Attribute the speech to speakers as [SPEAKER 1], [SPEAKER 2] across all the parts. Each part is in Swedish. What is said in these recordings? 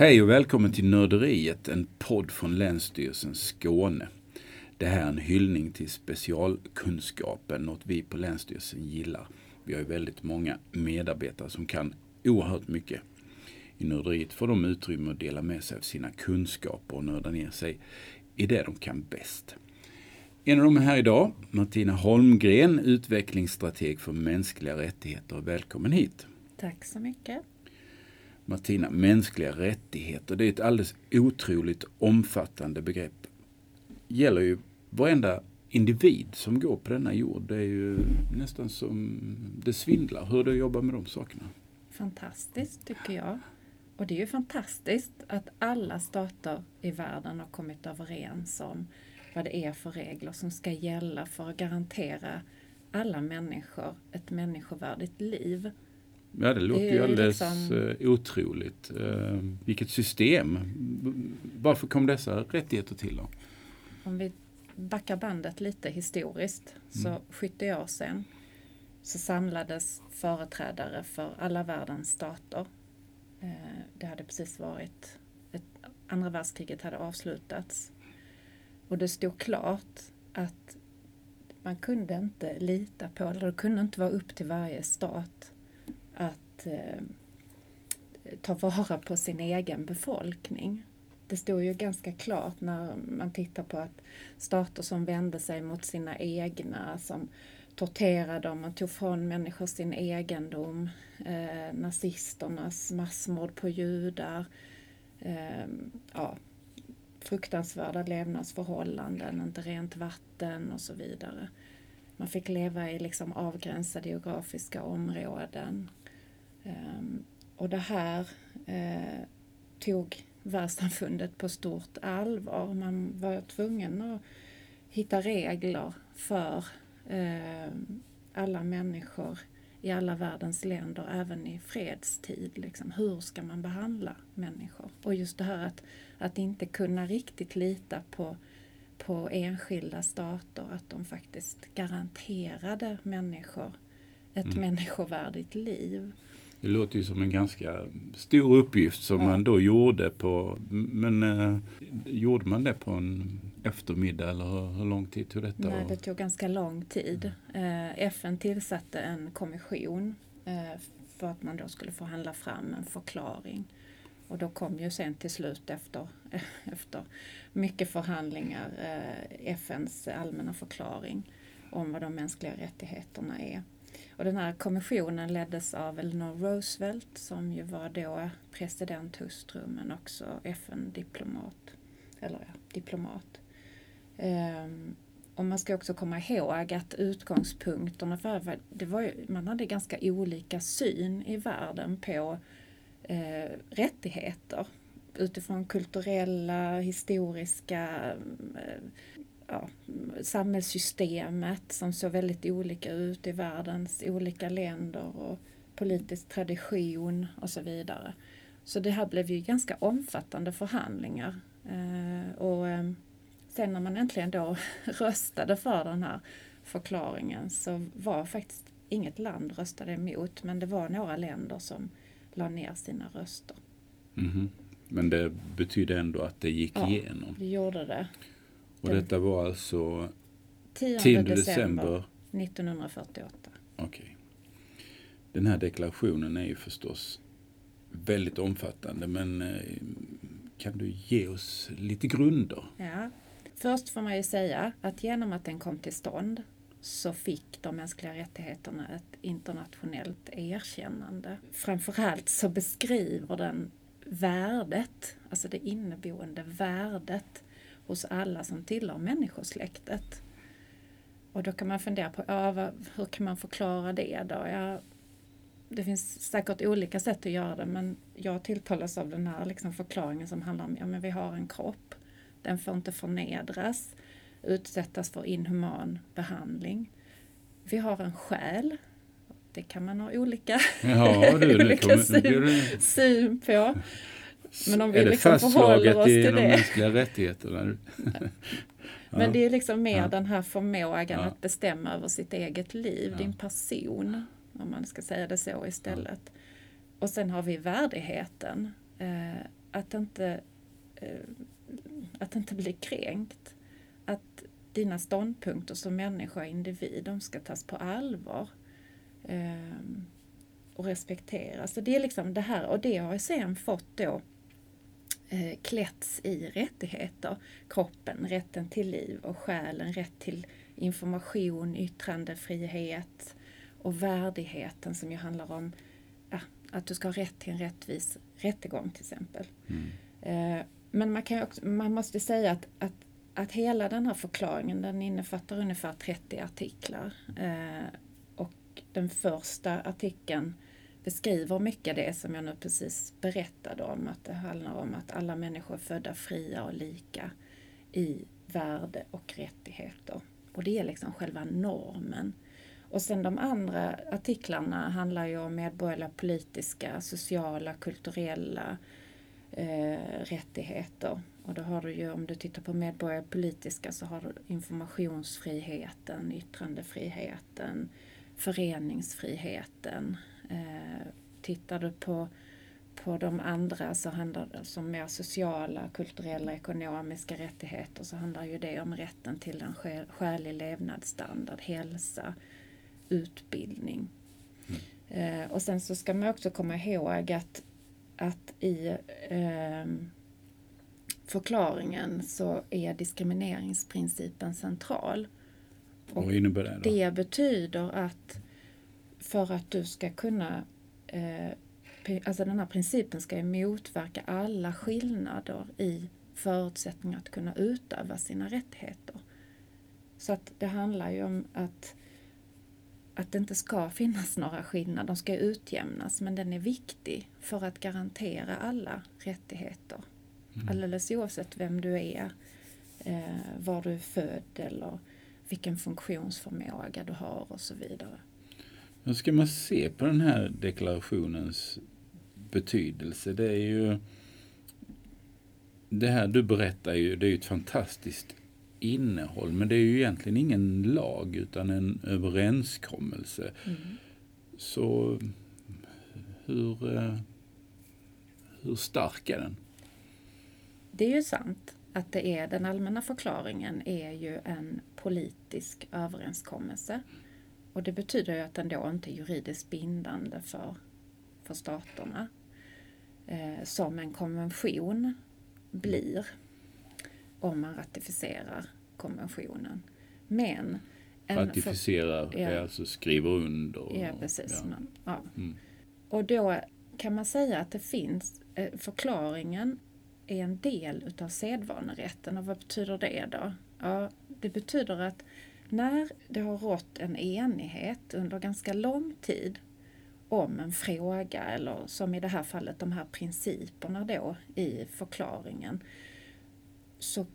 [SPEAKER 1] Hej och välkommen till Nörderiet, en podd från Länsstyrelsen Skåne. Det här är en hyllning till specialkunskapen, något vi på Länsstyrelsen gillar. Vi har ju väldigt många medarbetare som kan oerhört mycket. I Nörderiet får de utrymme att dela med sig av sina kunskaper och nörda ner sig i det de kan bäst. En av dem är här idag, Martina Holmgren, utvecklingsstrateg för mänskliga rättigheter. Välkommen hit!
[SPEAKER 2] Tack så mycket!
[SPEAKER 1] Martina, mänskliga rättigheter, det är ett alldeles otroligt omfattande begrepp. gäller ju varenda individ som går på denna jord. Det är ju nästan som det svindlar hur du jobbar med de sakerna.
[SPEAKER 2] Fantastiskt tycker jag. Och det är ju fantastiskt att alla stater i världen har kommit överens om vad det är för regler som ska gälla för att garantera alla människor ett människovärdigt liv.
[SPEAKER 1] Ja, det låter ju alldeles liksom... Eh, otroligt. Eh, vilket system. Varför kom dessa rättigheter till då?
[SPEAKER 2] Om vi backar bandet lite historiskt, så mm. 70 år sedan så samlades företrädare för alla världens stater. Eh, det hade precis varit, ett, andra världskriget hade avslutats. Och det stod klart att man kunde inte lita på, eller det kunde inte vara upp till varje stat att eh, ta vara på sin egen befolkning. Det stod ju ganska klart när man tittar på att stater som vände sig mot sina egna, som torterade dem och tog från människor sin egendom, eh, nazisternas massmord på judar, eh, ja, fruktansvärda levnadsförhållanden, inte rent vatten och så vidare. Man fick leva i liksom avgränsade geografiska områden. Um, och det här eh, tog världssamfundet på stort allvar. Man var tvungen att hitta regler för eh, alla människor i alla världens länder, även i fredstid. Liksom. Hur ska man behandla människor? Och just det här att, att inte kunna riktigt lita på, på enskilda stater, att de faktiskt garanterade människor ett mm. människovärdigt liv.
[SPEAKER 1] Det låter ju som en ganska stor uppgift som ja. man då gjorde på, men eh, gjorde man det på en eftermiddag eller hur, hur lång tid tog detta?
[SPEAKER 2] Nej, det tog ganska lång tid. Eh, FN tillsatte en kommission eh, för att man då skulle förhandla fram en förklaring. Och då kom ju sen till slut efter, efter mycket förhandlingar eh, FNs allmänna förklaring om vad de mänskliga rättigheterna är. Och den här kommissionen leddes av Eleanor Roosevelt som ju var då presidenthustru men också FN-diplomat. Eller ja, diplomat. Um, och man ska också komma ihåg att utgångspunkterna för det var ju, man hade ganska olika syn i världen på eh, rättigheter utifrån kulturella, historiska eh, ja, samhällssystemet som såg väldigt olika ut i världens olika länder och politisk tradition och så vidare. Så det här blev ju ganska omfattande förhandlingar. Eh, och eh, sen när man äntligen då röstade för den här förklaringen så var faktiskt inget land röstade emot men det var några länder som la ner sina röster.
[SPEAKER 1] Mm -hmm. Men det betyder ändå att det gick ja, igenom?
[SPEAKER 2] det gjorde det.
[SPEAKER 1] Och detta var alltså
[SPEAKER 2] 10, 10 december, december 1948.
[SPEAKER 1] Okej. Okay. Den här deklarationen är ju förstås väldigt omfattande men eh, kan du ge oss lite grunder?
[SPEAKER 2] Ja. Först får man ju säga att genom att den kom till stånd så fick de mänskliga rättigheterna ett internationellt erkännande. Framförallt så beskriver den värdet, alltså det inneboende värdet hos alla som tillhör människosläktet. Och då kan man fundera på ja, vad, hur kan man förklara det då? Ja, det finns säkert olika sätt att göra det men jag tilltalas av den här liksom förklaringen som handlar om att ja, vi har en kropp. Den får inte förnedras, utsättas för inhuman behandling. Vi har en själ. Det kan man ha olika,
[SPEAKER 1] ja, du, olika
[SPEAKER 2] syn, syn på.
[SPEAKER 1] Men om vi är det liksom fastslaget i de det. mänskliga rättigheterna?
[SPEAKER 2] Men ja. det är liksom mer ja. den här förmågan ja. att bestämma över sitt eget liv, din person, om man ska säga det så istället. Och sen har vi värdigheten. Eh, att inte, eh, att inte bli kränkt. Att dina ståndpunkter som människa och individ, de ska tas på allvar. Eh, och respekteras. Så det är liksom det här och det har jag sen fått då eh, klätts i rättigheter. Kroppen, rätten till liv och själen, rätt till information, yttrandefrihet och värdigheten som ju handlar om ja, att du ska ha rätt till en rättvis rättegång till exempel. Mm. Eh, men man, kan också, man måste säga att, att, att hela den här förklaringen den innefattar ungefär 30 artiklar. Eh, och den första artikeln beskriver mycket det som jag nu precis berättade om. Att det handlar om att alla människor är födda fria och lika i värde och rättigheter. Och det är liksom själva normen. Och sen de andra artiklarna handlar ju om medborgerliga, politiska, sociala, kulturella eh, rättigheter. Och då har du ju, om du tittar på medborgerliga politiska så har du informationsfriheten, yttrandefriheten, föreningsfriheten. Eh, tittar du på, på de andra så handlar det som mer sociala, kulturella, ekonomiska rättigheter så handlar ju det om rätten till en skälig levnadsstandard, hälsa, utbildning. Mm. Eh, och sen så ska man också komma ihåg att, att i eh, förklaringen så är diskrimineringsprincipen central.
[SPEAKER 1] Och Vad innebär det?
[SPEAKER 2] Då? Det betyder att för att du ska kunna eh, Alltså den här principen ska ju motverka alla skillnader i förutsättningar att kunna utöva sina rättigheter. Så att det handlar ju om att, att det inte ska finnas några skillnader, de ska utjämnas men den är viktig för att garantera alla rättigheter. Mm. Alldeles oavsett vem du är, eh, var du är född eller vilken funktionsförmåga du har och så vidare.
[SPEAKER 1] Hur ska man se på den här deklarationens betydelse? Det är ju... Det här du berättar ju, det är ju ett fantastiskt innehåll, men det är ju egentligen ingen lag utan en överenskommelse. Mm. Så hur, eh, hur stark är den?
[SPEAKER 2] Det är ju sant att det är den allmänna förklaringen är ju en politisk överenskommelse. Och det betyder ju att den då inte är juridiskt bindande för, för staterna. Eh, som en konvention blir om man ratificerar konventionen. Men
[SPEAKER 1] Ratificerar för, ja, alltså skriver under?
[SPEAKER 2] Och, ja, precis. Ja. Men, ja. Mm. Och då kan man säga att det finns, eh, förklaringen är en del utav sedvanerätten. Och vad betyder det då? Ja, det betyder att när det har rått en enighet under ganska lång tid om en fråga eller som i det här fallet de här principerna då i förklaringen så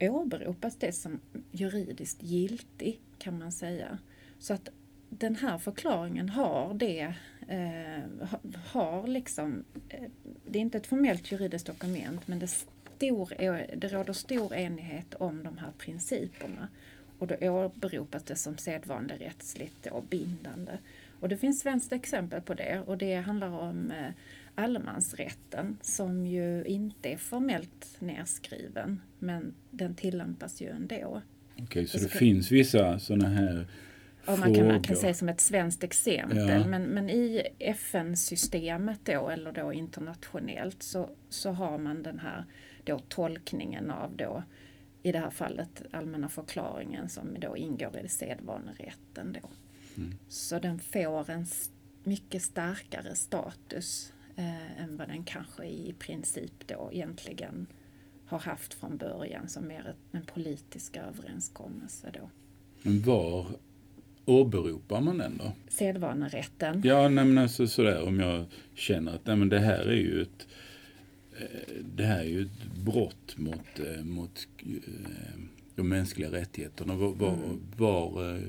[SPEAKER 2] åberopas det som juridiskt giltig kan man säga. Så att den här förklaringen har det, eh, har liksom, eh, det är inte ett formellt juridiskt dokument men det, stor, eh, det råder stor enighet om de här principerna. Och då åberopas det som sedvanerättsligt och bindande. Och det finns svenskt exempel på det och det handlar om eh, allemansrätten som ju inte är formellt nedskriven men den tillämpas ju ändå.
[SPEAKER 1] Okej, okay, så det, det finns vissa sådana här
[SPEAKER 2] och man kan, man kan säga som ett svenskt exempel. Ja. Men, men i FN-systemet då eller då internationellt så, så har man den här då tolkningen av då i det här fallet allmänna förklaringen som då ingår i sedvanerätten. Då. Mm. Så den får en mycket starkare status eh, än vad den kanske i princip då egentligen har haft från början som mer en politisk överenskommelse. Då.
[SPEAKER 1] Men var åberopar man den då?
[SPEAKER 2] Sedvanerätten.
[SPEAKER 1] Ja, nej, men alltså sådär om jag känner att nej, men det här är ju ett det här är ju ett brott mot, eh, mot eh, de mänskliga rättigheterna. Var, var, mm. var,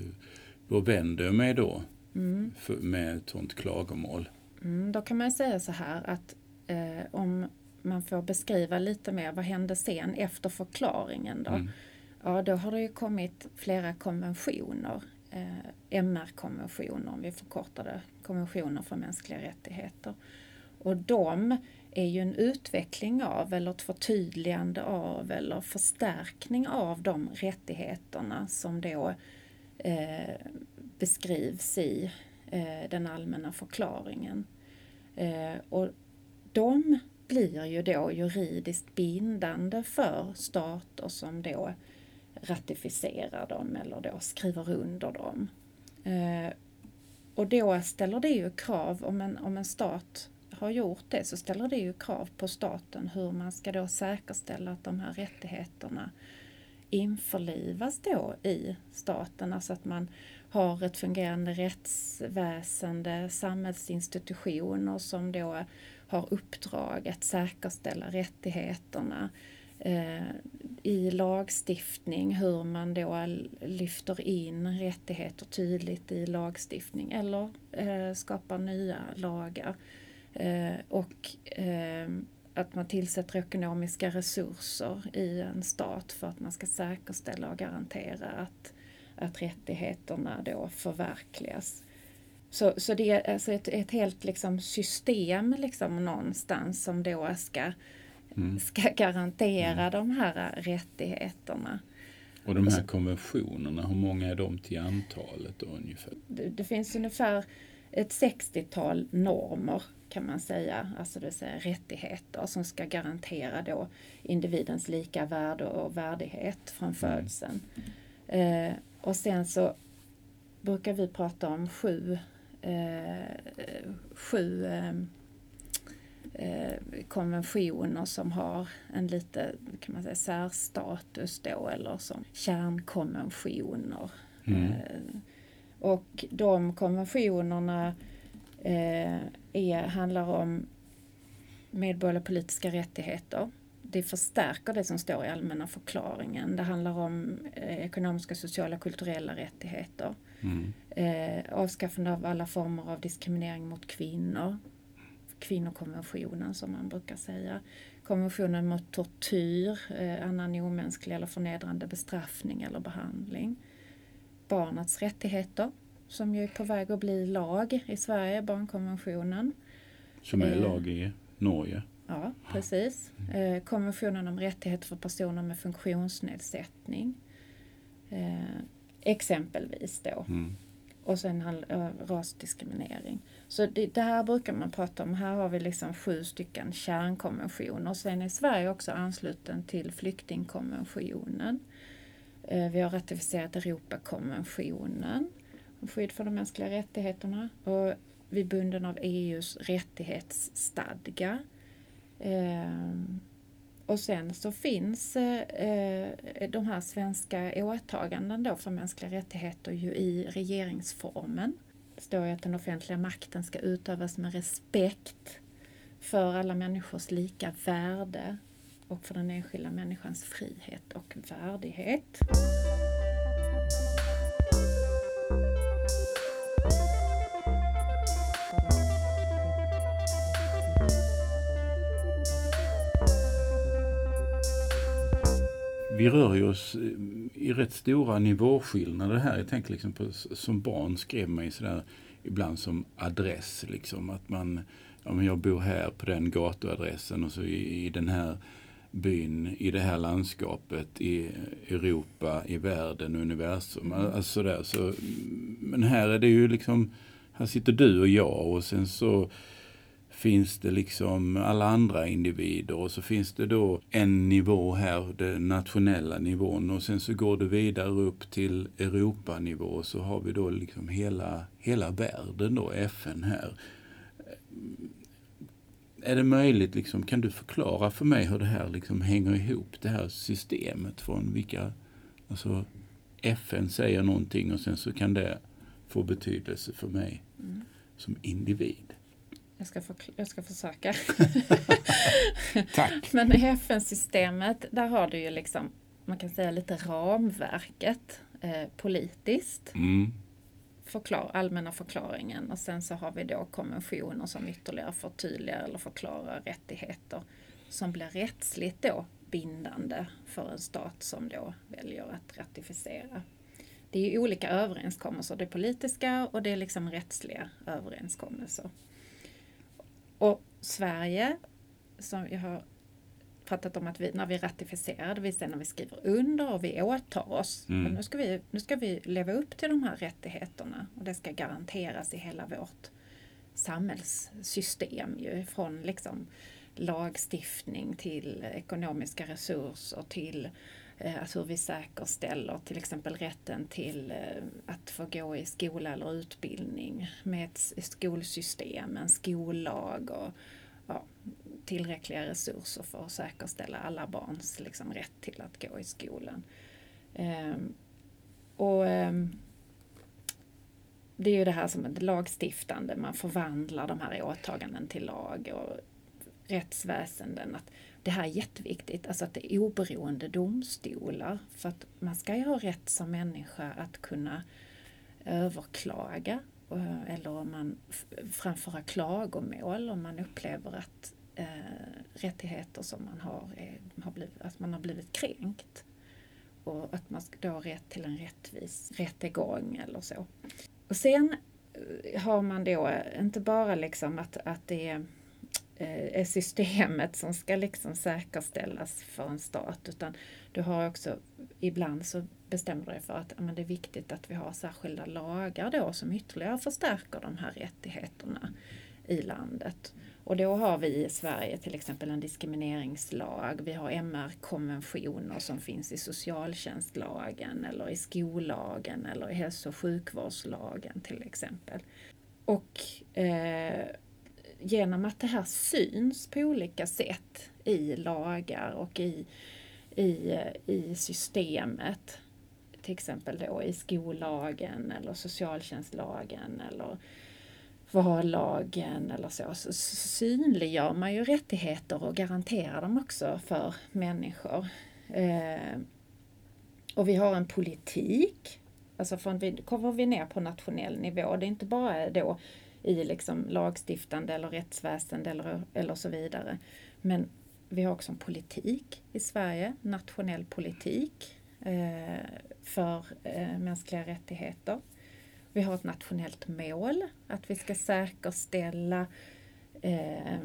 [SPEAKER 1] var vänder jag mig då mm. för, med ett sådant klagomål?
[SPEAKER 2] Mm, då kan man säga så här att eh, om man får beskriva lite mer vad hände sen efter förklaringen då? Mm. Ja, då har det ju kommit flera konventioner, eh, MR-konventioner om vi förkortar det, konventioner för mänskliga rättigheter. Och de är ju en utveckling av eller ett förtydligande av eller förstärkning av de rättigheterna som då eh, beskrivs i eh, den allmänna förklaringen. Eh, och de blir ju då juridiskt bindande för stater som då ratificerar dem eller då skriver under dem. Eh, och då ställer det ju krav, om en, om en stat har gjort det, så ställer det ju krav på staten hur man ska då säkerställa att de här rättigheterna införlivas då i staten, alltså att man har ett fungerande rättsväsende, samhällsinstitutioner som då har uppdrag att säkerställa rättigheterna eh, i lagstiftning, hur man då lyfter in rättigheter tydligt i lagstiftning eller eh, skapar nya lagar. Eh, och eh, att man tillsätter ekonomiska resurser i en stat för att man ska säkerställa och garantera att, att rättigheterna då förverkligas. Så, så det är alltså ett, ett helt liksom system liksom någonstans som då ska, mm. ska garantera mm. de här rättigheterna.
[SPEAKER 1] Och de här konventionerna, hur många är de till antalet då ungefär?
[SPEAKER 2] Det, det finns ungefär ett 60-tal normer kan man säga, alltså det vill säga rättigheter som ska garantera då individens lika värde och värdighet från mm. födseln. Mm. Eh, och sen så brukar vi prata om sju eh, sju eh, eh, konventioner som har en lite kan man säga, särstatus då eller som kärnkonventioner. Mm. Eh, och de konventionerna eh, är, handlar om medborgerliga politiska rättigheter. Det förstärker det som står i allmänna förklaringen. Det handlar om eh, ekonomiska, sociala, kulturella rättigheter. Mm. Eh, avskaffande av alla former av diskriminering mot kvinnor. Kvinnokonventionen som man brukar säga. Konventionen mot tortyr, eh, annan omänsklig eller förnedrande bestraffning eller behandling. Barnets rättigheter som ju är på väg att bli lag i Sverige, barnkonventionen.
[SPEAKER 1] Som är eh, lag i Norge?
[SPEAKER 2] Ja, precis. Eh, konventionen om rättigheter för personer med funktionsnedsättning. Eh, exempelvis då. Mm. Och sen rasdiskriminering. Så det, det, här brukar man prata om. Här har vi liksom sju stycken kärnkonventioner. Sen är Sverige också ansluten till flyktingkonventionen. Vi har ratificerat Europakonventionen skydd för de mänskliga rättigheterna. Och vi är bunden av EUs rättighetsstadga. Ehm, och sen så finns eh, eh, de här svenska åtaganden då för mänskliga rättigheter ju i regeringsformen. Det står ju att den offentliga makten ska utövas med respekt för alla människors lika värde och för den enskilda människans frihet och värdighet.
[SPEAKER 1] Vi rör ju oss eh, i rätt stora nivåskillnader här. Jag tänker liksom på, som barn skrev man ju sådär ibland som adress. Liksom, att man, ja, men jag bor här på den gatuadressen och så i, i den här byn, i det här landskapet, i Europa, i världen, universum. Mm. Alltså där, så, men här är det ju liksom, här sitter du och jag och sen så finns det liksom alla andra individer och så finns det då en nivå här, den nationella nivån och sen så går det vidare upp till Europanivå och så har vi då liksom hela, hela världen då, FN här. Är det möjligt, liksom, kan du förklara för mig hur det här liksom hänger ihop, det här systemet från vilka, alltså FN säger någonting och sen så kan det få betydelse för mig mm. som individ.
[SPEAKER 2] Jag ska, jag ska försöka.
[SPEAKER 1] Tack.
[SPEAKER 2] Men i FN-systemet, där har du ju liksom, man kan säga lite ramverket eh, politiskt. Mm. Förklar, allmänna förklaringen och sen så har vi då konventioner som ytterligare förtydligar eller förklarar rättigheter som blir rättsligt då bindande för en stat som då väljer att ratificera. Det är olika överenskommelser, det är politiska och det är liksom rättsliga överenskommelser. Och Sverige som jag har pratat om att vi, när vi ratificerar, det vill säga när vi skriver under och vi åtar oss.
[SPEAKER 1] Mm.
[SPEAKER 2] Nu, ska vi, nu ska vi leva upp till de här rättigheterna och det ska garanteras i hela vårt samhällssystem ju, från liksom lagstiftning till ekonomiska resurser till Eh, alltså hur vi säkerställer till exempel rätten till eh, att få gå i skola eller utbildning med ett skolsystem, en skollag och ja, tillräckliga resurser för att säkerställa alla barns liksom, rätt till att gå i skolan. Ehm, och ehm, det är ju det här som ett lagstiftande, man förvandlar de här åtaganden till lag och rättsväsenden. Att det här är jätteviktigt, alltså att det är oberoende domstolar. För att man ska ju ha rätt som människa att kunna överklaga eh, eller om man framföra klagomål om man upplever att eh, rättigheter som man har, är, har blivit, att man har blivit kränkt. Och att man då har rätt till en rättvis rättegång eller så. Och sen eh, har man då eh, inte bara liksom att, att det är, är systemet som ska liksom säkerställas för en stat utan du har också ibland så bestämmer du dig för att men det är viktigt att vi har särskilda lagar då som ytterligare förstärker de här rättigheterna i landet. Och då har vi i Sverige till exempel en diskrimineringslag. Vi har MR-konventioner som finns i socialtjänstlagen eller i skollagen eller i hälso och sjukvårdslagen till exempel. Och eh, genom att det här syns på olika sätt i lagar och i, i, eh, i systemet, till exempel då i skollagen eller socialtjänstlagen eller vallagen eller så, så synliggör man ju rättigheter och garanterar dem också för människor. Eh, och vi har en politik, alltså från, kommer vi ner på nationell nivå, det är inte bara då i liksom lagstiftande eller rättsväsende eller, eller så vidare. Men vi har också en politik i Sverige, nationell politik eh, för eh, mänskliga rättigheter. Vi har ett nationellt mål att vi ska säkerställa eh,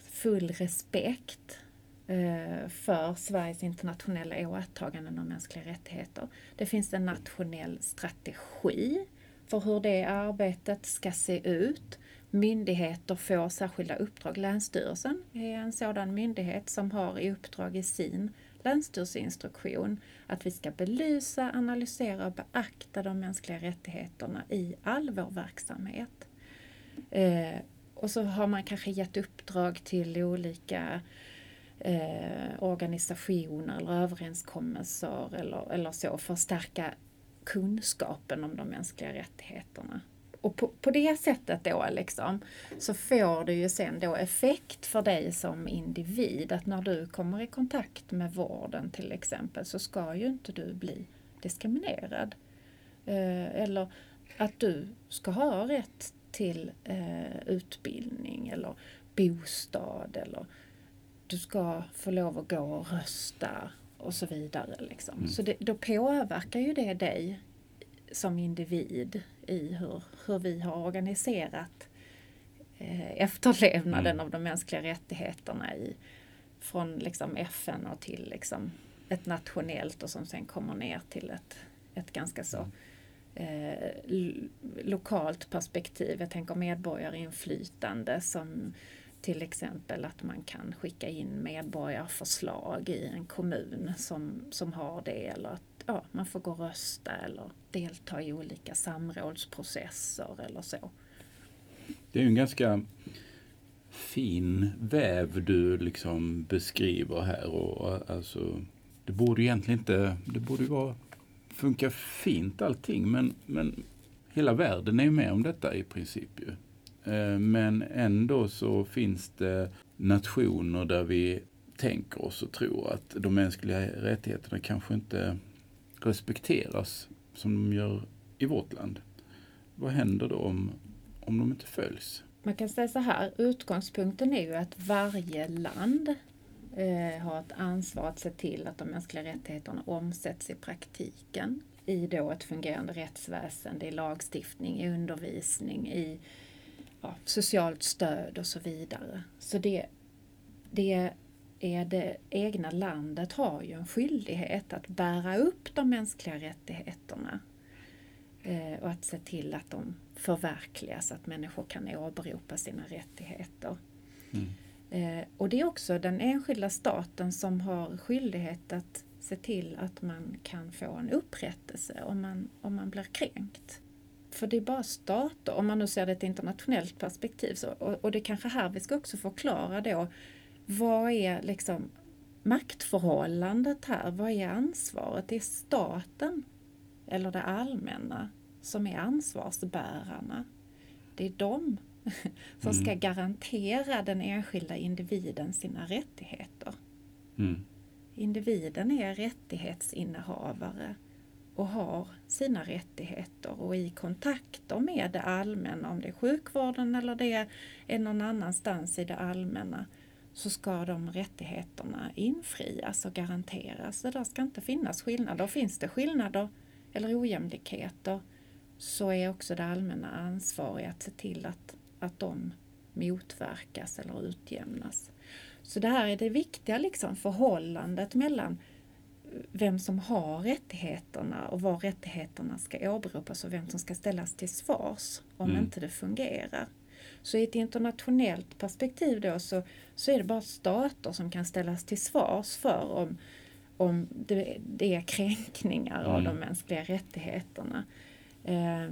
[SPEAKER 2] full respekt eh, för Sveriges internationella åtaganden om mänskliga rättigheter. Det finns en nationell strategi för hur det arbetet ska se ut. Myndigheter får särskilda uppdrag. Länsstyrelsen är en sådan myndighet som har i uppdrag i sin länsstyrelseinstruktion att vi ska belysa, analysera och beakta de mänskliga rättigheterna i all vår verksamhet. Eh, och så har man kanske gett uppdrag till olika eh, organisationer eller överenskommelser eller, eller så för att stärka kunskapen om de mänskliga rättigheterna och på, på det sättet då liksom, så får det ju sen då effekt för dig som individ att när du kommer i kontakt med vården till exempel så ska ju inte du bli diskriminerad. Eh, eller att du ska ha rätt till eh, utbildning eller bostad eller du ska få lov att gå och rösta och så vidare. Liksom. Mm. Så det, då påverkar ju det dig som individ i hur, hur vi har organiserat eh, efterlevnaden mm. av de mänskliga rättigheterna i, från liksom FN och till liksom ett nationellt och som sen kommer ner till ett, ett ganska så eh, lokalt perspektiv. Jag tänker medborgarinflytande som till exempel att man kan skicka in medborgarförslag i en kommun som, som har det eller att ja, man får gå och rösta eller delta i olika samrådsprocesser eller så.
[SPEAKER 1] Det är en ganska fin väv du liksom beskriver här. Och, alltså, det borde egentligen inte, det borde vara, funka fint allting men, men hela världen är ju med om detta i princip ju. Eh, men ändå så finns det nationer där vi tänker oss och tror att de mänskliga rättigheterna kanske inte respekteras som de gör i vårt land. Vad händer då om, om de inte följs?
[SPEAKER 2] Man kan säga så här, utgångspunkten är ju att varje land eh, har ett ansvar att se till att de mänskliga rättigheterna omsätts i praktiken i då ett fungerande rättsväsende, i lagstiftning, i undervisning, i ja, socialt stöd och så vidare. Så det, det är det egna landet har ju en skyldighet att bära upp de mänskliga rättigheterna eh, och att se till att de förverkligas, att människor kan åberopa sina rättigheter. Mm. Eh, och det är också den enskilda staten som har skyldighet att se till att man kan få en upprättelse om man, om man blir kränkt. För det är bara stater, om man nu ser det i ett internationellt perspektiv, så, och, och det är kanske här vi ska också förklara då, vad är liksom maktförhållandet här? Vad är ansvaret? Det är staten eller det allmänna som är ansvarsbärarna. Det är de som mm. ska garantera den enskilda individen sina rättigheter. Mm. Individen är rättighetsinnehavare och har sina rättigheter och i kontakter med det allmänna, om det är sjukvården eller det är någon annanstans i det allmänna, så ska de rättigheterna infrias och garanteras. Så där ska inte finnas skillnader. Finns det skillnader eller ojämlikheter så är också det allmänna ansvariga att se till att, att de motverkas eller utjämnas. Så det här är det viktiga liksom, förhållandet mellan vem som har rättigheterna och var rättigheterna ska åberopas och vem som ska ställas till svars om mm. inte det fungerar. Så i ett internationellt perspektiv då så, så är det bara stater som kan ställas till svars för om, om det, det är kränkningar mm. av de mänskliga rättigheterna. Eh,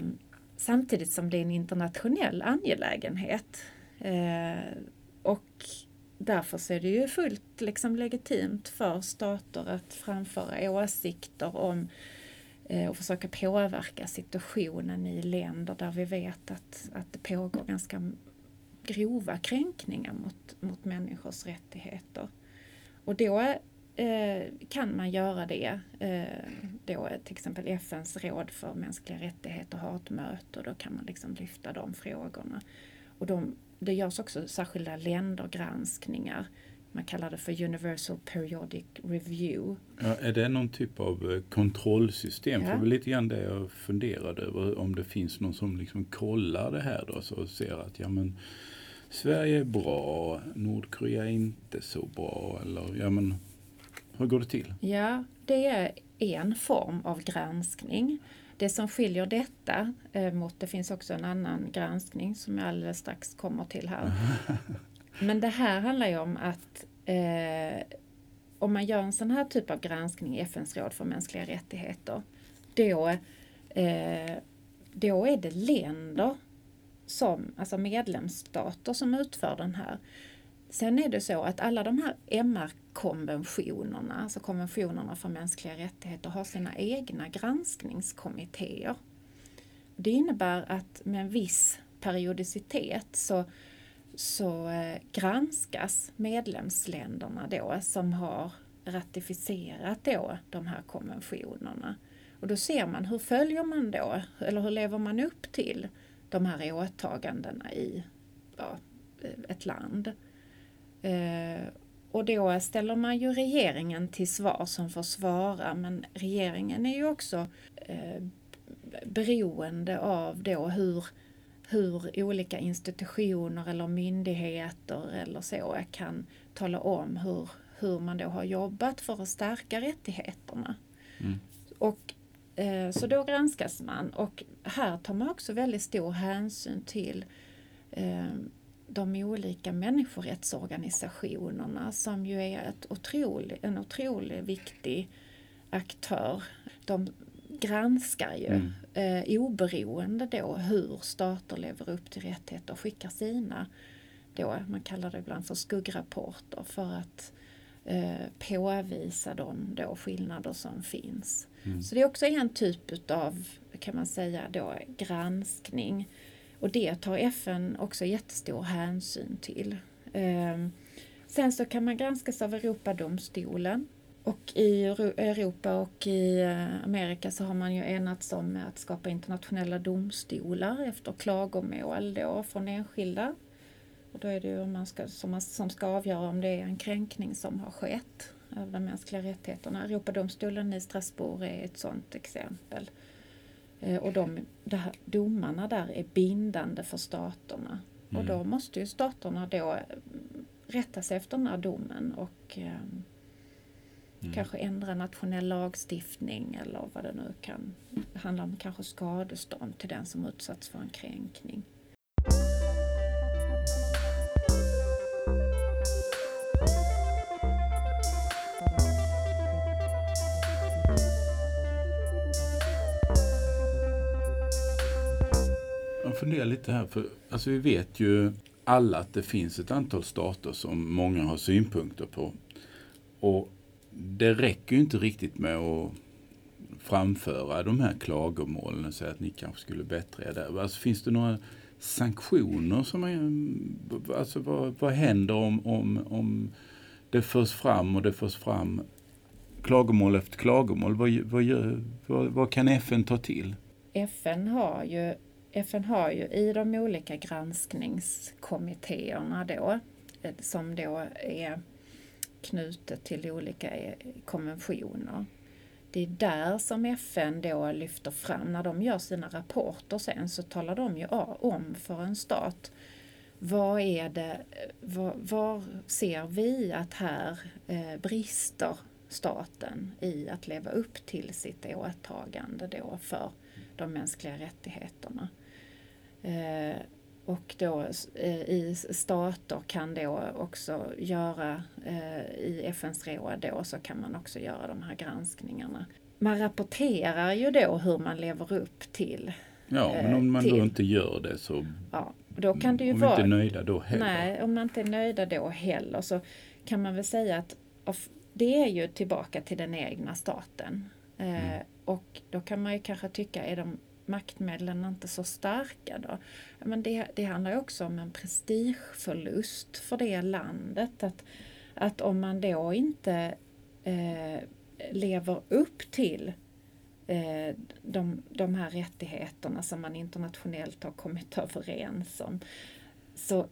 [SPEAKER 2] samtidigt som det är en internationell angelägenhet. Eh, och därför så är det ju fullt liksom legitimt för stater att framföra åsikter om eh, och försöka påverka situationen i länder där vi vet att, att det pågår ganska grova kränkningar mot, mot människors rättigheter. Och då eh, kan man göra det. Eh, då till exempel FNs råd för mänskliga rättigheter har ett möte och då kan man liksom lyfta de frågorna. Och de, det görs också särskilda ländergranskningar. Man kallar det för Universal Periodic Review.
[SPEAKER 1] Ja, är det någon typ av eh, kontrollsystem? Ja. För det var lite grann det jag funderade över. Om det finns någon som liksom kollar det här då så ser att ja men Sverige är bra, Nordkorea är inte så bra. Eller ja men hur går det till?
[SPEAKER 2] Ja, det är en form av granskning. Det som skiljer detta eh, mot, det finns också en annan granskning som jag alldeles strax kommer till här. Men det här handlar ju om att eh, om man gör en sån här typ av granskning i FNs råd för mänskliga rättigheter, då, eh, då är det länder som, alltså medlemsstater som utför den här. Sen är det så att alla de här MR-konventionerna, alltså konventionerna för mänskliga rättigheter, har sina egna granskningskommittéer. Det innebär att med en viss periodicitet så, så eh, granskas medlemsländerna då som har ratificerat då de här konventionerna. Och då ser man hur följer man då, eller hur lever man upp till de här åtagandena i ja, ett land. Eh, och då ställer man ju regeringen till svar som får svara men regeringen är ju också eh, beroende av då hur, hur olika institutioner eller myndigheter eller så kan tala om hur, hur man då har jobbat för att stärka rättigheterna. Mm. Och Eh, så då granskas man och här tar man också väldigt stor hänsyn till eh, de olika människorättsorganisationerna som ju är ett otrolig, en otroligt viktig aktör. De granskar ju mm. eh, oberoende då hur stater lever upp till rättigheter och skickar sina, då, man kallar det ibland för skuggrapporter för att eh, påvisa de då skillnader som finns. Mm. Så det är också en typ av kan man säga då, granskning. Och det tar FN också jättestor hänsyn till. Ehm, sen så kan man granskas av Europadomstolen. Och i Europa och i eh, Amerika så har man ju enats om att skapa internationella domstolar efter klagomål då från enskilda. Och då är det ju man ska, som, man, som ska avgöra om det är en kränkning som har skett av de mänskliga rättigheterna. Europadomstolen i Strasbourg är ett sådant exempel. Eh, och de, här, domarna där är bindande för staterna. Mm. Och då måste ju staterna då rätta sig efter den här domen och eh, mm. kanske ändra nationell lagstiftning eller vad det nu kan handla om, kanske skadestånd till den som utsatts för en kränkning.
[SPEAKER 1] Funderar lite här, för alltså vi vet ju alla att det finns ett antal stater som många har synpunkter på. Och det räcker ju inte riktigt med att framföra de här klagomålen och säga att ni kanske skulle bättre er där. Alltså, finns det några sanktioner som är, alltså vad, vad händer om, om, om det förs fram och det förs fram klagomål efter klagomål? Vad, vad, gör, vad, vad kan FN ta till?
[SPEAKER 2] FN har ju FN har ju i de olika granskningskommittéerna då, eh, som då är knutet till olika eh, konventioner. Det är där som FN då lyfter fram, när de gör sina rapporter sen så talar de ju om för en stat vad är det, eh, var, var ser vi att här eh, brister staten i att leva upp till sitt åtagande då för de mänskliga rättigheterna. Eh, och då eh, i stater kan då också göra, eh, i FNs råd då så kan man också göra de här granskningarna. Man rapporterar ju då hur man lever upp till
[SPEAKER 1] Ja, men om man till, då inte gör det så...
[SPEAKER 2] Ja, då kan det ju
[SPEAKER 1] om
[SPEAKER 2] vara...
[SPEAKER 1] inte är nöjda då heller.
[SPEAKER 2] Nej, om man inte är nöjda då heller så kan man väl säga att det är ju tillbaka till den egna staten. Mm. och då kan man ju kanske tycka, är de maktmedlen inte så starka då? Men det, det handlar också om en prestigeförlust för det landet. Att, att om man då inte eh, lever upp till eh, de, de här rättigheterna som man internationellt har kommit överens om så,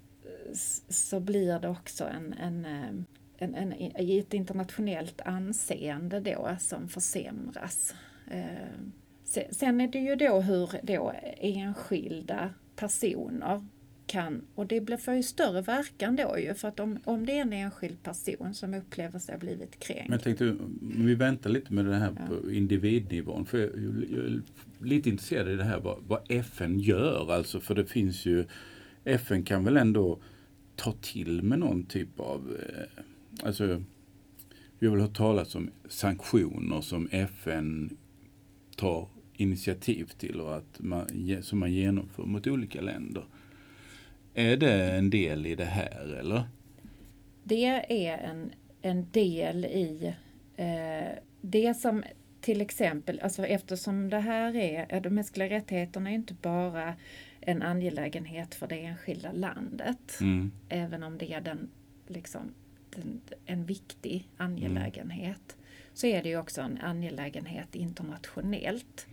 [SPEAKER 2] så blir det också en, en, eh, en, en, ett internationellt anseende då som försämras. Eh, Sen är det ju då hur då enskilda personer kan, och det blir för ju större verkan då ju, för att om, om det är en enskild person som upplever sig ha blivit kränkt. Men
[SPEAKER 1] jag tänkte, vi väntar lite med det här ja. på individnivån, för jag, jag, är lite intresserad i det här vad, vad FN gör, alltså för det finns ju, FN kan väl ändå ta till med någon typ av, eh, alltså vi har väl hört talas om sanktioner som FN tar initiativ till och att man, som man genomför mot olika länder. Är det en del i det här eller?
[SPEAKER 2] Det är en, en del i eh, det som till exempel, alltså eftersom det här är, de mänskliga rättigheterna är inte bara en angelägenhet för det enskilda landet, mm. även om det är den, liksom, den, en viktig angelägenhet, mm. så är det ju också en angelägenhet internationellt.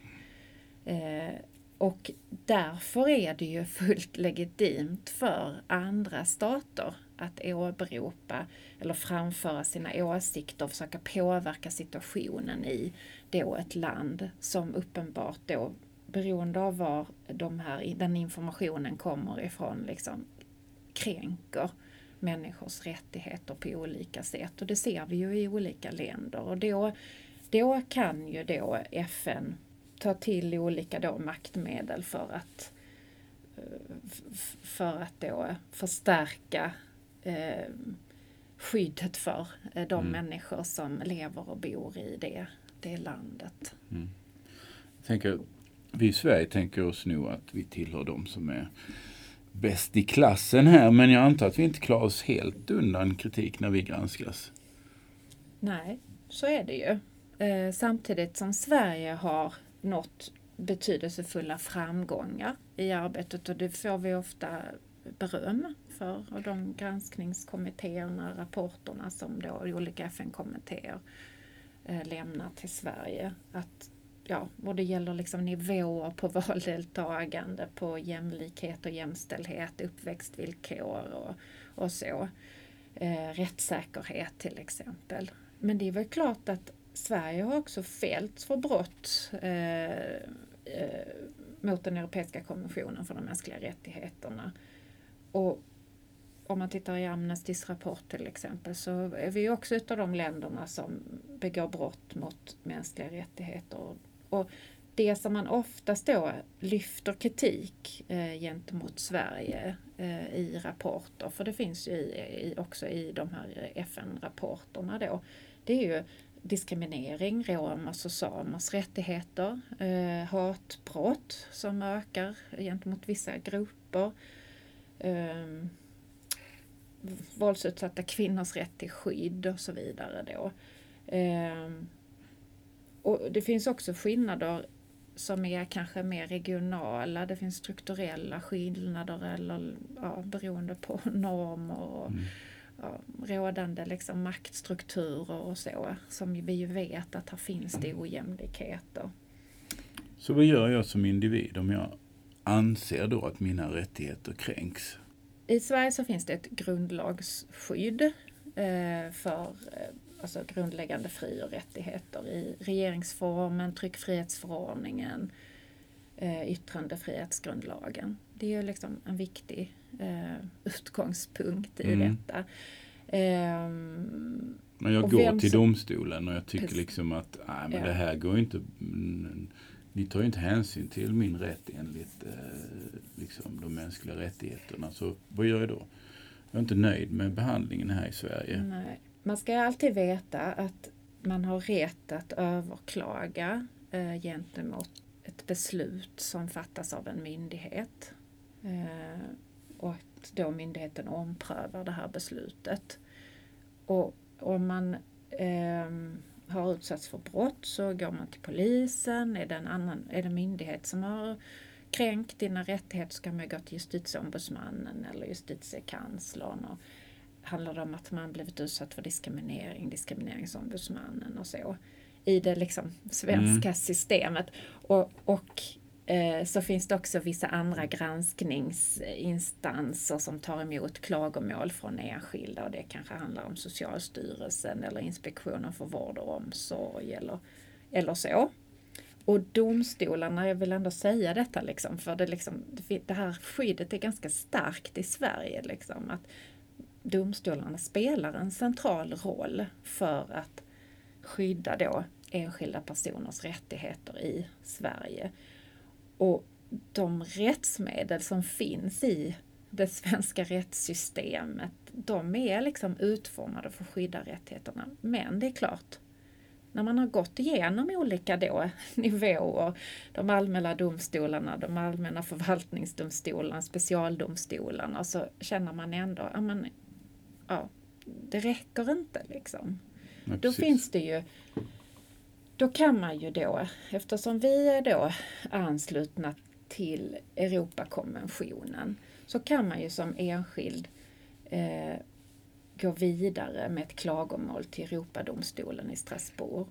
[SPEAKER 2] Eh, och därför är det ju fullt legitimt för andra stater att åberopa eller framföra sina åsikter och försöka påverka situationen i då ett land som uppenbart då beroende av var de här, den informationen kommer ifrån liksom kränker människors rättigheter på olika sätt. Och det ser vi ju i olika länder. Och då, då kan ju då FN ta till olika då maktmedel för att, eh, för att då förstärka eh, skyddet för eh, de mm. människor som lever och bor i det, det landet. Mm.
[SPEAKER 1] Jag tänker, vi i Sverige tänker oss nog att vi tillhör de som är bäst i klassen här, men jag antar att vi inte klarar oss helt undan kritik när vi granskas.
[SPEAKER 2] Nej, så är det ju. Eh, samtidigt som Sverige har nått betydelsefulla framgångar i arbetet och det får vi ofta beröm för och de granskningskommittéerna, rapporterna som då olika FN-kommittéer eh, lämnar till Sverige. Att, ja, och det gäller liksom nivåer på valdeltagande, på jämlikhet och jämställdhet, uppväxtvillkor och, och så. Eh, rättssäkerhet till exempel. Men det är väl klart att Sverige har också fällts för brott eh, eh, mot den europeiska konventionen för de mänskliga rättigheterna. Och om man tittar i Amnestys rapport till exempel så är vi också utav de länderna som begår brott mot mänskliga rättigheter. Och det som man oftast då lyfter kritik eh, gentemot Sverige eh, i rapporter, för det finns ju i, i, också i de här FN-rapporterna då, det är ju diskriminering, romers alltså och samers rättigheter, eh, hatbrott som ökar gentemot vissa grupper, eh, våldsutsatta kvinnors rätt till skydd och så vidare. Då. Eh, och det finns också skillnader som är kanske mer regionala. Det finns strukturella skillnader eller ja, beroende på normer och mm rådande liksom maktstrukturer och så. Som vi ju vet att här finns det ojämlikheter.
[SPEAKER 1] Så vad gör jag som individ om jag anser då att mina rättigheter kränks?
[SPEAKER 2] I Sverige så finns det ett grundlagsskydd eh, för eh, alltså grundläggande fri och rättigheter i regeringsformen, tryckfrihetsförordningen, eh, yttrandefrihetsgrundlagen. Det är ju liksom en viktig eh, utgångspunkt i mm. detta. Eh,
[SPEAKER 1] men jag går till domstolen och jag tycker liksom att nej, men ja. det här går inte ni tar ju inte hänsyn till min rätt enligt eh, liksom, de mänskliga rättigheterna. Så vad gör jag då? Jag är inte nöjd med behandlingen här i Sverige.
[SPEAKER 2] Nej. Man ska alltid veta att man har rätt att överklaga eh, gentemot ett beslut som fattas av en myndighet. Eh, och att då myndigheten omprövar det här beslutet. Och om man eh, har utsatts för brott så går man till polisen. Är det en, annan, är det myndighet som har kränkt dina rättigheter så kan man gå till justitieombudsmannen eller justitiekanslern. Och handlar det om att man blivit utsatt för diskriminering, diskrimineringsombudsmannen och så i det liksom svenska mm. systemet. Och, och Eh, så finns det också vissa andra granskningsinstanser som tar emot klagomål från enskilda och det kanske handlar om Socialstyrelsen eller Inspektionen för vård och omsorg eller, eller så. Och domstolarna, jag vill ändå säga detta liksom, för det, liksom, det här skyddet är ganska starkt i Sverige. Liksom, att domstolarna spelar en central roll för att skydda då enskilda personers rättigheter i Sverige. Och de rättsmedel som finns i det svenska rättssystemet, de är liksom utformade för att skydda rättigheterna. Men det är klart, när man har gått igenom olika då, nivåer, de allmänna domstolarna, de allmänna förvaltningsdomstolarna, specialdomstolarna, så känner man ändå, ja men ja, det räcker inte liksom. Ja, då finns det ju då kan man ju då, eftersom vi är då anslutna till Europakonventionen, så kan man ju som enskild eh, gå vidare med ett klagomål till Europadomstolen i Strasbourg.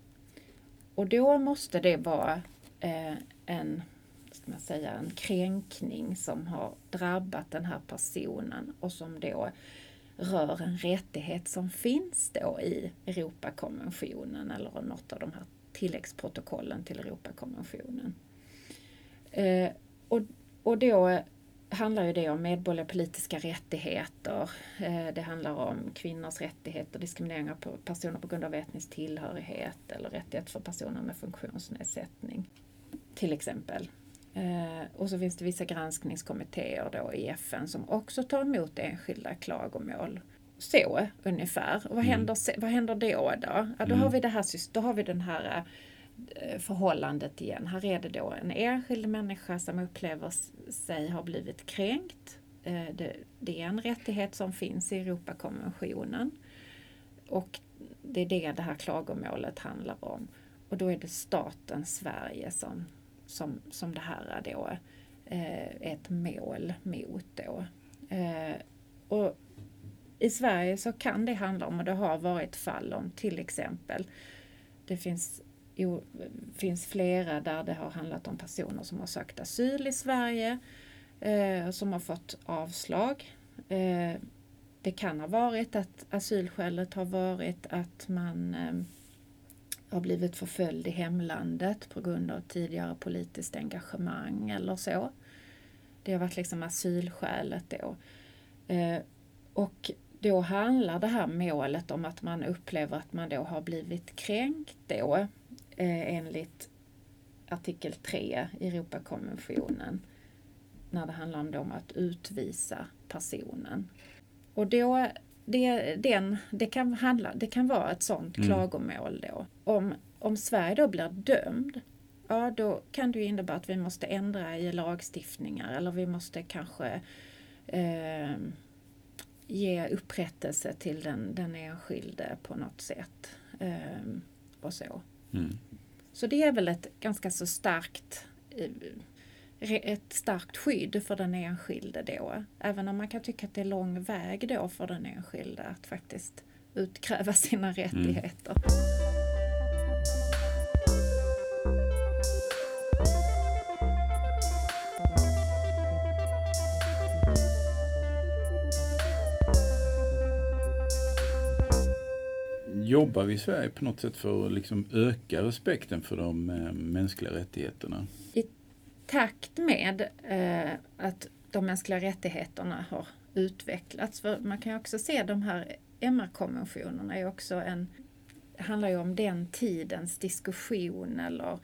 [SPEAKER 2] Och då måste det vara eh, en, ska man säga, en kränkning som har drabbat den här personen och som då rör en rättighet som finns då i Europakonventionen eller något av de här tilläggsprotokollen till Europakonventionen. Eh, och, och då handlar ju det om medborgerliga politiska rättigheter. Eh, det handlar om kvinnors rättigheter, diskriminering av personer på grund av etnisk tillhörighet eller rättigheter för personer med funktionsnedsättning. Till exempel. Eh, och så finns det vissa granskningskommittéer då i FN som också tar emot enskilda klagomål. Så ungefär. Och vad, mm. händer, vad händer då? Då, ja, då, mm. har vi det här, då har vi den här eh, förhållandet igen. Här är det då en enskild människa som upplever sig ha blivit kränkt. Eh, det, det är en rättighet som finns i Europakonventionen. Och det är det det här klagomålet handlar om. Och då är det staten Sverige som som, som det här då eh, ett mål mot då. Och i Sverige så kan det handla om, och det har varit fall om till exempel, det finns, jo, finns flera där det har handlat om personer som har sökt asyl i Sverige, eh, som har fått avslag. Eh, det kan ha varit att asylskälet har varit att man eh, har blivit förföljd i hemlandet på grund av tidigare politiskt engagemang eller så. Det har varit liksom asylskälet då. Eh, Och då handlar det här målet om att man upplever att man då har blivit kränkt då eh, enligt artikel 3 i Europakonventionen när det handlar om, om att utvisa personen. Och då, det, den, det, kan handla, det kan vara ett sådant mm. klagomål då. Om, om Sverige då blir dömd, ja då kan det innebära att vi måste ändra i lagstiftningar eller vi måste kanske eh, ge upprättelse till den, den enskilde på något sätt. Eh, och så. Mm. Så det är väl ett ganska så starkt eh, ett starkt skydd för den enskilde då. Även om man kan tycka att det är lång väg då för den enskilde att faktiskt utkräva sina mm. rättigheter. Mm.
[SPEAKER 1] Jobbar vi i Sverige på något sätt för att liksom öka respekten för de eh, mänskliga rättigheterna?
[SPEAKER 2] I takt med eh, att de mänskliga rättigheterna har utvecklats, för man kan ju också se de här MR-konventionerna är också en, handlar ju om den tidens diskussion eller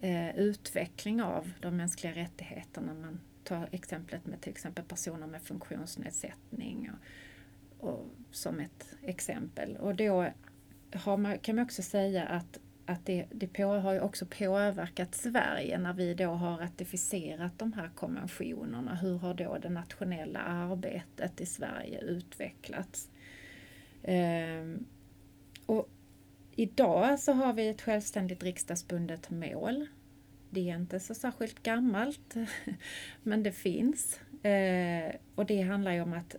[SPEAKER 2] eh, utveckling av de mänskliga rättigheterna. Man tar exemplet med till exempel personer med funktionsnedsättning och, och som ett exempel. Och då man, kan man också säga att, att det, det på, har ju också påverkat Sverige när vi då har ratificerat de här konventionerna. Hur har då det nationella arbetet i Sverige utvecklats? Ehm, och idag så har vi ett självständigt riksdagsbundet mål. Det är inte så särskilt gammalt, men det finns. Ehm, och det handlar ju om att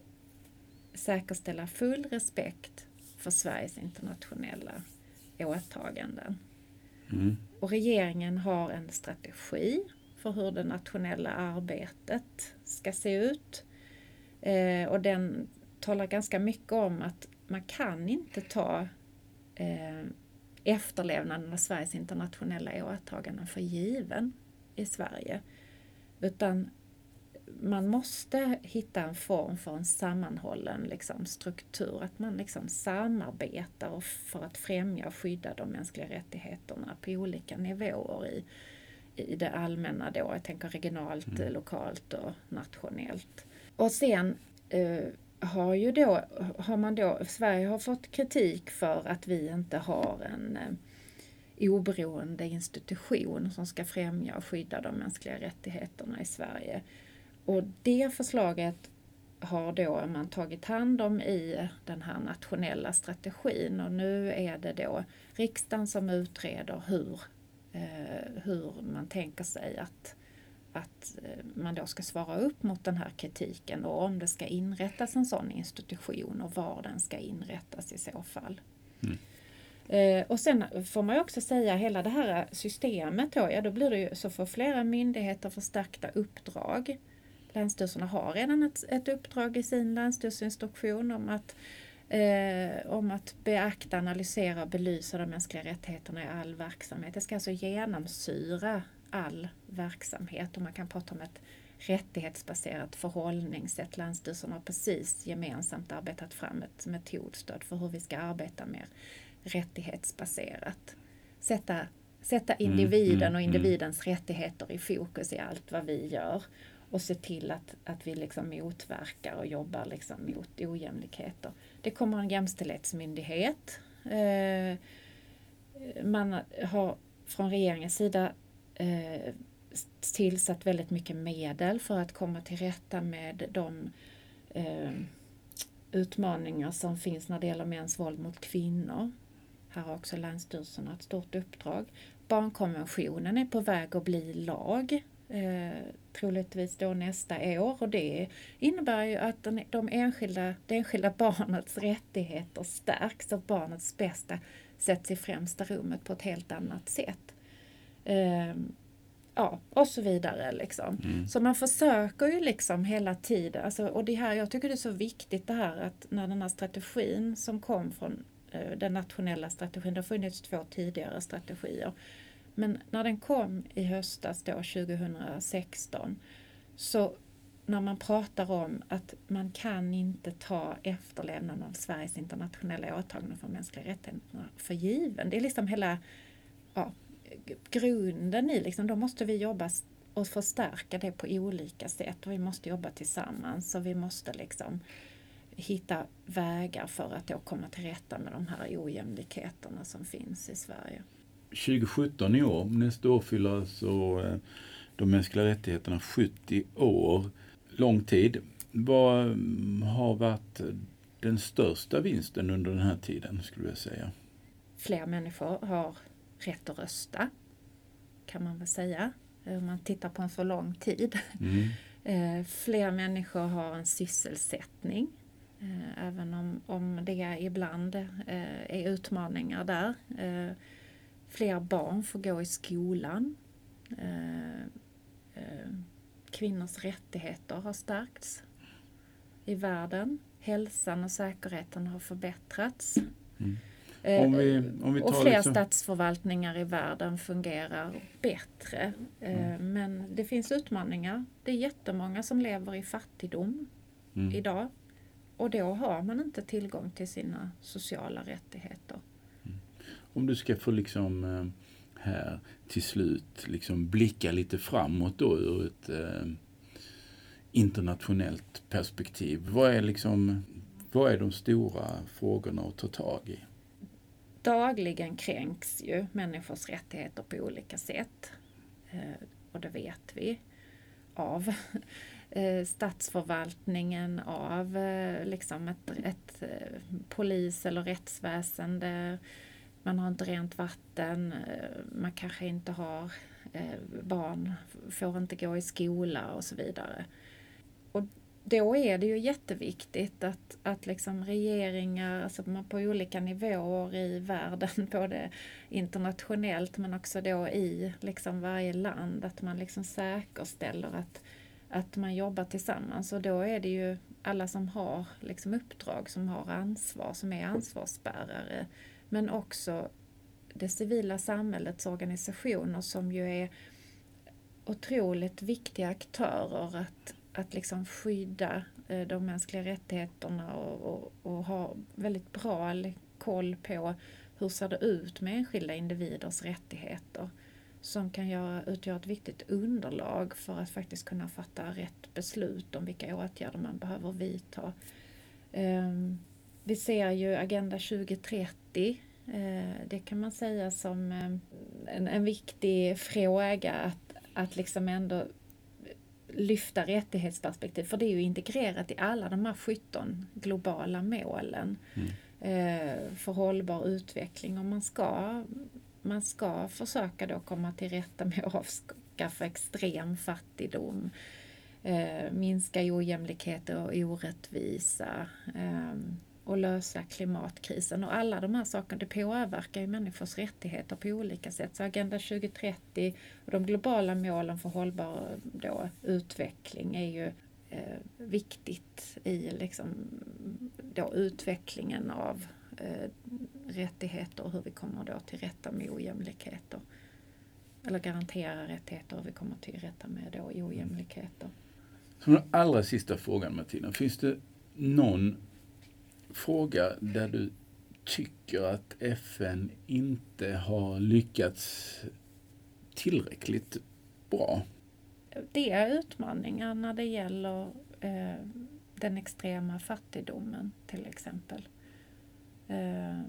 [SPEAKER 2] säkerställa full respekt för Sveriges internationella åtaganden. Mm. Och regeringen har en strategi för hur det nationella arbetet ska se ut. Eh, och den talar ganska mycket om att man kan inte ta eh, efterlevnaden av Sveriges internationella åtaganden för given i Sverige. Utan man måste hitta en form för en sammanhållen liksom, struktur, att man liksom samarbetar för att främja och skydda de mänskliga rättigheterna på olika nivåer i, i det allmänna då, jag tänker regionalt, mm. lokalt och nationellt. Och sen eh, har ju då, har man då, Sverige har fått kritik för att vi inte har en eh, oberoende institution som ska främja och skydda de mänskliga rättigheterna i Sverige. Och det förslaget har då man tagit hand om i den här nationella strategin och nu är det då riksdagen som utreder hur, eh, hur man tänker sig att, att eh, man då ska svara upp mot den här kritiken och om det ska inrättas en sån institution och var den ska inrättas i så fall. Mm. Eh, och sen får man också säga hela det här systemet då, ja då blir det ju så får flera myndigheter förstärkta uppdrag. Länsstyrelserna har redan ett, ett uppdrag i sin länsstyrelseinstruktion om att, eh, om att beakta, analysera och belysa de mänskliga rättigheterna i all verksamhet. Det ska alltså genomsyra all verksamhet och man kan prata om ett rättighetsbaserat förhållningssätt. Länsstyrelsen har precis gemensamt arbetat fram ett metodstöd för hur vi ska arbeta mer rättighetsbaserat. Sätta, sätta mm, individen mm, och individens mm. rättigheter i fokus i allt vad vi gör och se till att, att vi liksom motverkar och jobbar liksom mot ojämlikheter. Det kommer en jämställdhetsmyndighet. Eh, man har från regeringens sida eh, tillsatt väldigt mycket medel för att komma till rätta med de eh, utmaningar som finns när det gäller mäns våld mot kvinnor. Här har också Länsstyrelsen ett stort uppdrag. Barnkonventionen är på väg att bli lag eh, troligtvis då nästa år och det innebär ju att den, de enskilda, det enskilda barnets rättigheter stärks och barnets bästa sätts i främsta rummet på ett helt annat sätt. Eh, ja, och så vidare. Liksom. Mm. Så man försöker ju liksom hela tiden, alltså, och det här, jag tycker det är så viktigt det här att när den här strategin som kom från eh, den nationella strategin, det har funnits två tidigare strategier, men när den kom i höstas då 2016 så när man pratar om att man kan inte ta efterlevnaden av Sveriges internationella åtaganden för mänskliga rättigheter för given. Det är liksom hela ja, grunden i, liksom, då måste vi jobba och förstärka det på olika sätt och vi måste jobba tillsammans och vi måste liksom hitta vägar för att då komma till rätta med de här ojämlikheterna som finns i Sverige.
[SPEAKER 1] 2017 i år, nästa år fyller alltså eh, de mänskliga rättigheterna 70 år. Lång tid. Vad mm, har varit den största vinsten under den här tiden, skulle jag säga?
[SPEAKER 2] Fler människor har rätt att rösta, kan man väl säga, om man tittar på en så lång tid. Mm. Eh, fler människor har en sysselsättning, eh, även om, om det ibland eh, är utmaningar där. Fler barn får gå i skolan. Kvinnors rättigheter har stärkts i världen. Hälsan och säkerheten har förbättrats. Mm. Om vi, om vi och fler liksom... statsförvaltningar i världen fungerar bättre. Mm. Men det finns utmaningar. Det är jättemånga som lever i fattigdom mm. idag. Och då har man inte tillgång till sina sociala rättigheter.
[SPEAKER 1] Om du ska få liksom eh, här till slut liksom blicka lite framåt då ur ett eh, internationellt perspektiv. Vad är liksom vad är de stora frågorna att ta tag i?
[SPEAKER 2] dagligen kränks ju människors rättigheter på olika sätt. Eh, och det vet vi av eh, statsförvaltningen, av eh, liksom ett, ett polis eller rättsväsende. Man har inte rent vatten, eh, man kanske inte har eh, barn, får inte gå i skola och så vidare. Och då är det ju jätteviktigt att, att liksom regeringar alltså på olika nivåer i världen, både internationellt men också då i liksom varje land, att man liksom säkerställer att, att man jobbar tillsammans. Och då är det ju alla som har liksom uppdrag, som har ansvar, som är ansvarsbärare. Men också det civila samhällets organisationer som ju är otroligt viktiga aktörer att, att liksom skydda eh, de mänskliga rättigheterna och, och, och, ha väldigt bra koll på hur ser det ut med enskilda individers rättigheter som kan göra, utgöra ett viktigt underlag för att faktiskt kunna fatta rätt beslut om vilka åtgärder man behöver vidta. Um, vi ser ju Agenda 2030 eh, det kan man säga som eh, en, en viktig fråga att, att liksom ändå lyfta rättighetsperspektiv, för det är ju integrerat i alla de här 17 globala målen mm. eh, för hållbar utveckling och man ska, man ska försöka då komma till rätta med att avskaffa extrem fattigdom, minska ojämlikheter och orättvisa, eh, och lösa klimatkrisen. Och alla de här sakerna det påverkar ju människors rättigheter på olika sätt. Så Agenda 2030 och de globala målen för hållbar då, utveckling är ju eh, viktigt i liksom, då, utvecklingen av eh, rättigheter och hur vi kommer då till rätta med ojämlikheter. Eller garantera rättigheter och hur vi kommer till rätta med då ojämlikheter.
[SPEAKER 1] Som den allra sista frågan Martina, finns det någon fråga där du tycker att FN inte har lyckats tillräckligt bra?
[SPEAKER 2] Det är utmaningar när det gäller eh, den extrema fattigdomen till exempel. Eh,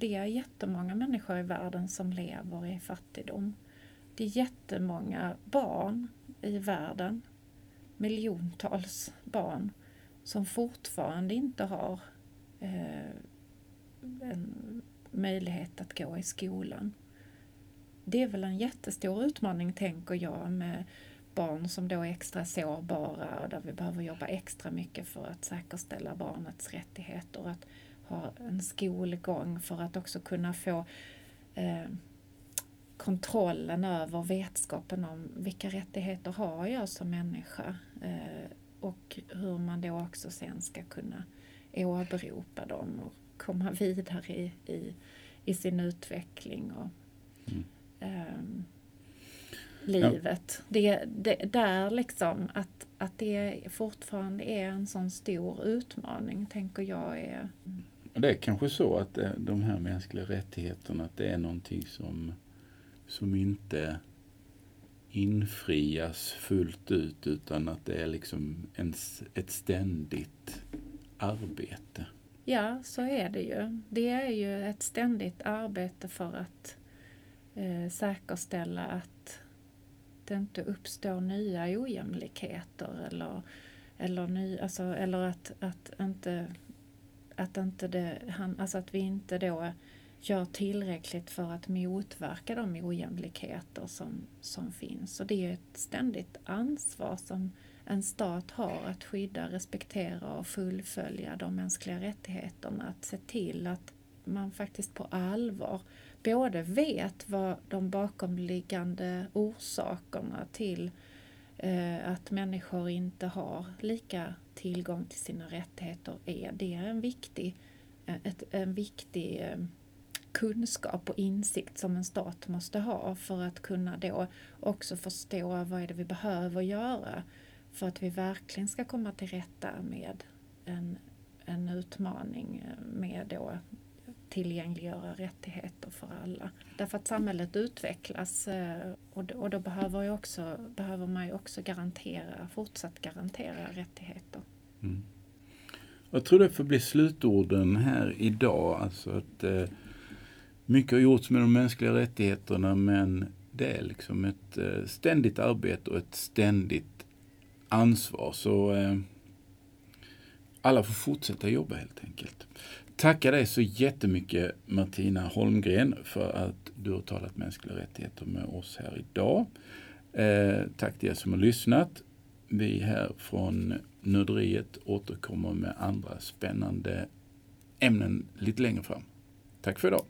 [SPEAKER 2] det är jättemånga människor i världen som lever i fattigdom. Det är jättemånga barn i världen, miljontals barn, som fortfarande inte har Eh, en möjlighet att gå i skolan. Det är väl en jättestor utmaning, tänker jag, med barn som då är extra sårbara och där vi behöver jobba extra mycket för att säkerställa barnets rättigheter. Att ha en skolgång för att också kunna få eh, kontrollen över vetskapen om vilka rättigheter har jag som människa eh, och hur man då också sen ska kunna åberopa dem och komma vidare i, i, i sin utveckling. Och, mm. um, livet. Ja. Det, det, där liksom att, att det fortfarande är en sån stor utmaning, tänker jag är...
[SPEAKER 1] Det är kanske så att eh, de här mänskliga rättigheterna, att det är någonting som, som inte infrias fullt ut utan att det är liksom en, ett ständigt arbete.
[SPEAKER 2] Ja, så är det ju. Det är ju ett ständigt arbete för att eh, säkerställa att det inte uppstår nya ojämlikheter eller, eller, ny, alltså, eller att, att inte att, inte det, alltså att vi inte då gör tillräckligt för att motverka de ojämlikheter som, som finns. Och det är ett ständigt ansvar som en stat har att skydda, respektera och fullfölja de mänskliga rättigheterna. Att se till att man faktiskt på allvar både vet vad de bakomliggande orsakerna till eh, att människor inte har lika tillgång till sina rättigheter är. Det är en viktig, eh, ett, en viktig eh, kunskap och insikt som en stat måste ha för att kunna då också förstå vad är det vi behöver göra för att vi verkligen ska komma till rätta med en, en utmaning med då tillgängliggöra rättigheter för alla. Därför att samhället utvecklas eh, och då, och då behöver, jag också, behöver man ju också garantera, fortsatt garantera rättigheter. Mm.
[SPEAKER 1] Jag tror det får bli slutorden här idag. Alltså att eh, mycket har gjorts med de mänskliga rättigheterna men det är liksom ett eh, ständigt arbete och ett ständigt ansvar. Så eh, alla får fortsätta jobba helt enkelt. Tackar dig så jättemycket Martina Holmgren för att du har talat mänskliga rättigheter med oss här idag. Eh, tack till er som har lyssnat. Vi här från Nörderiet återkommer med andra spännande ämnen lite längre fram. Tack för idag.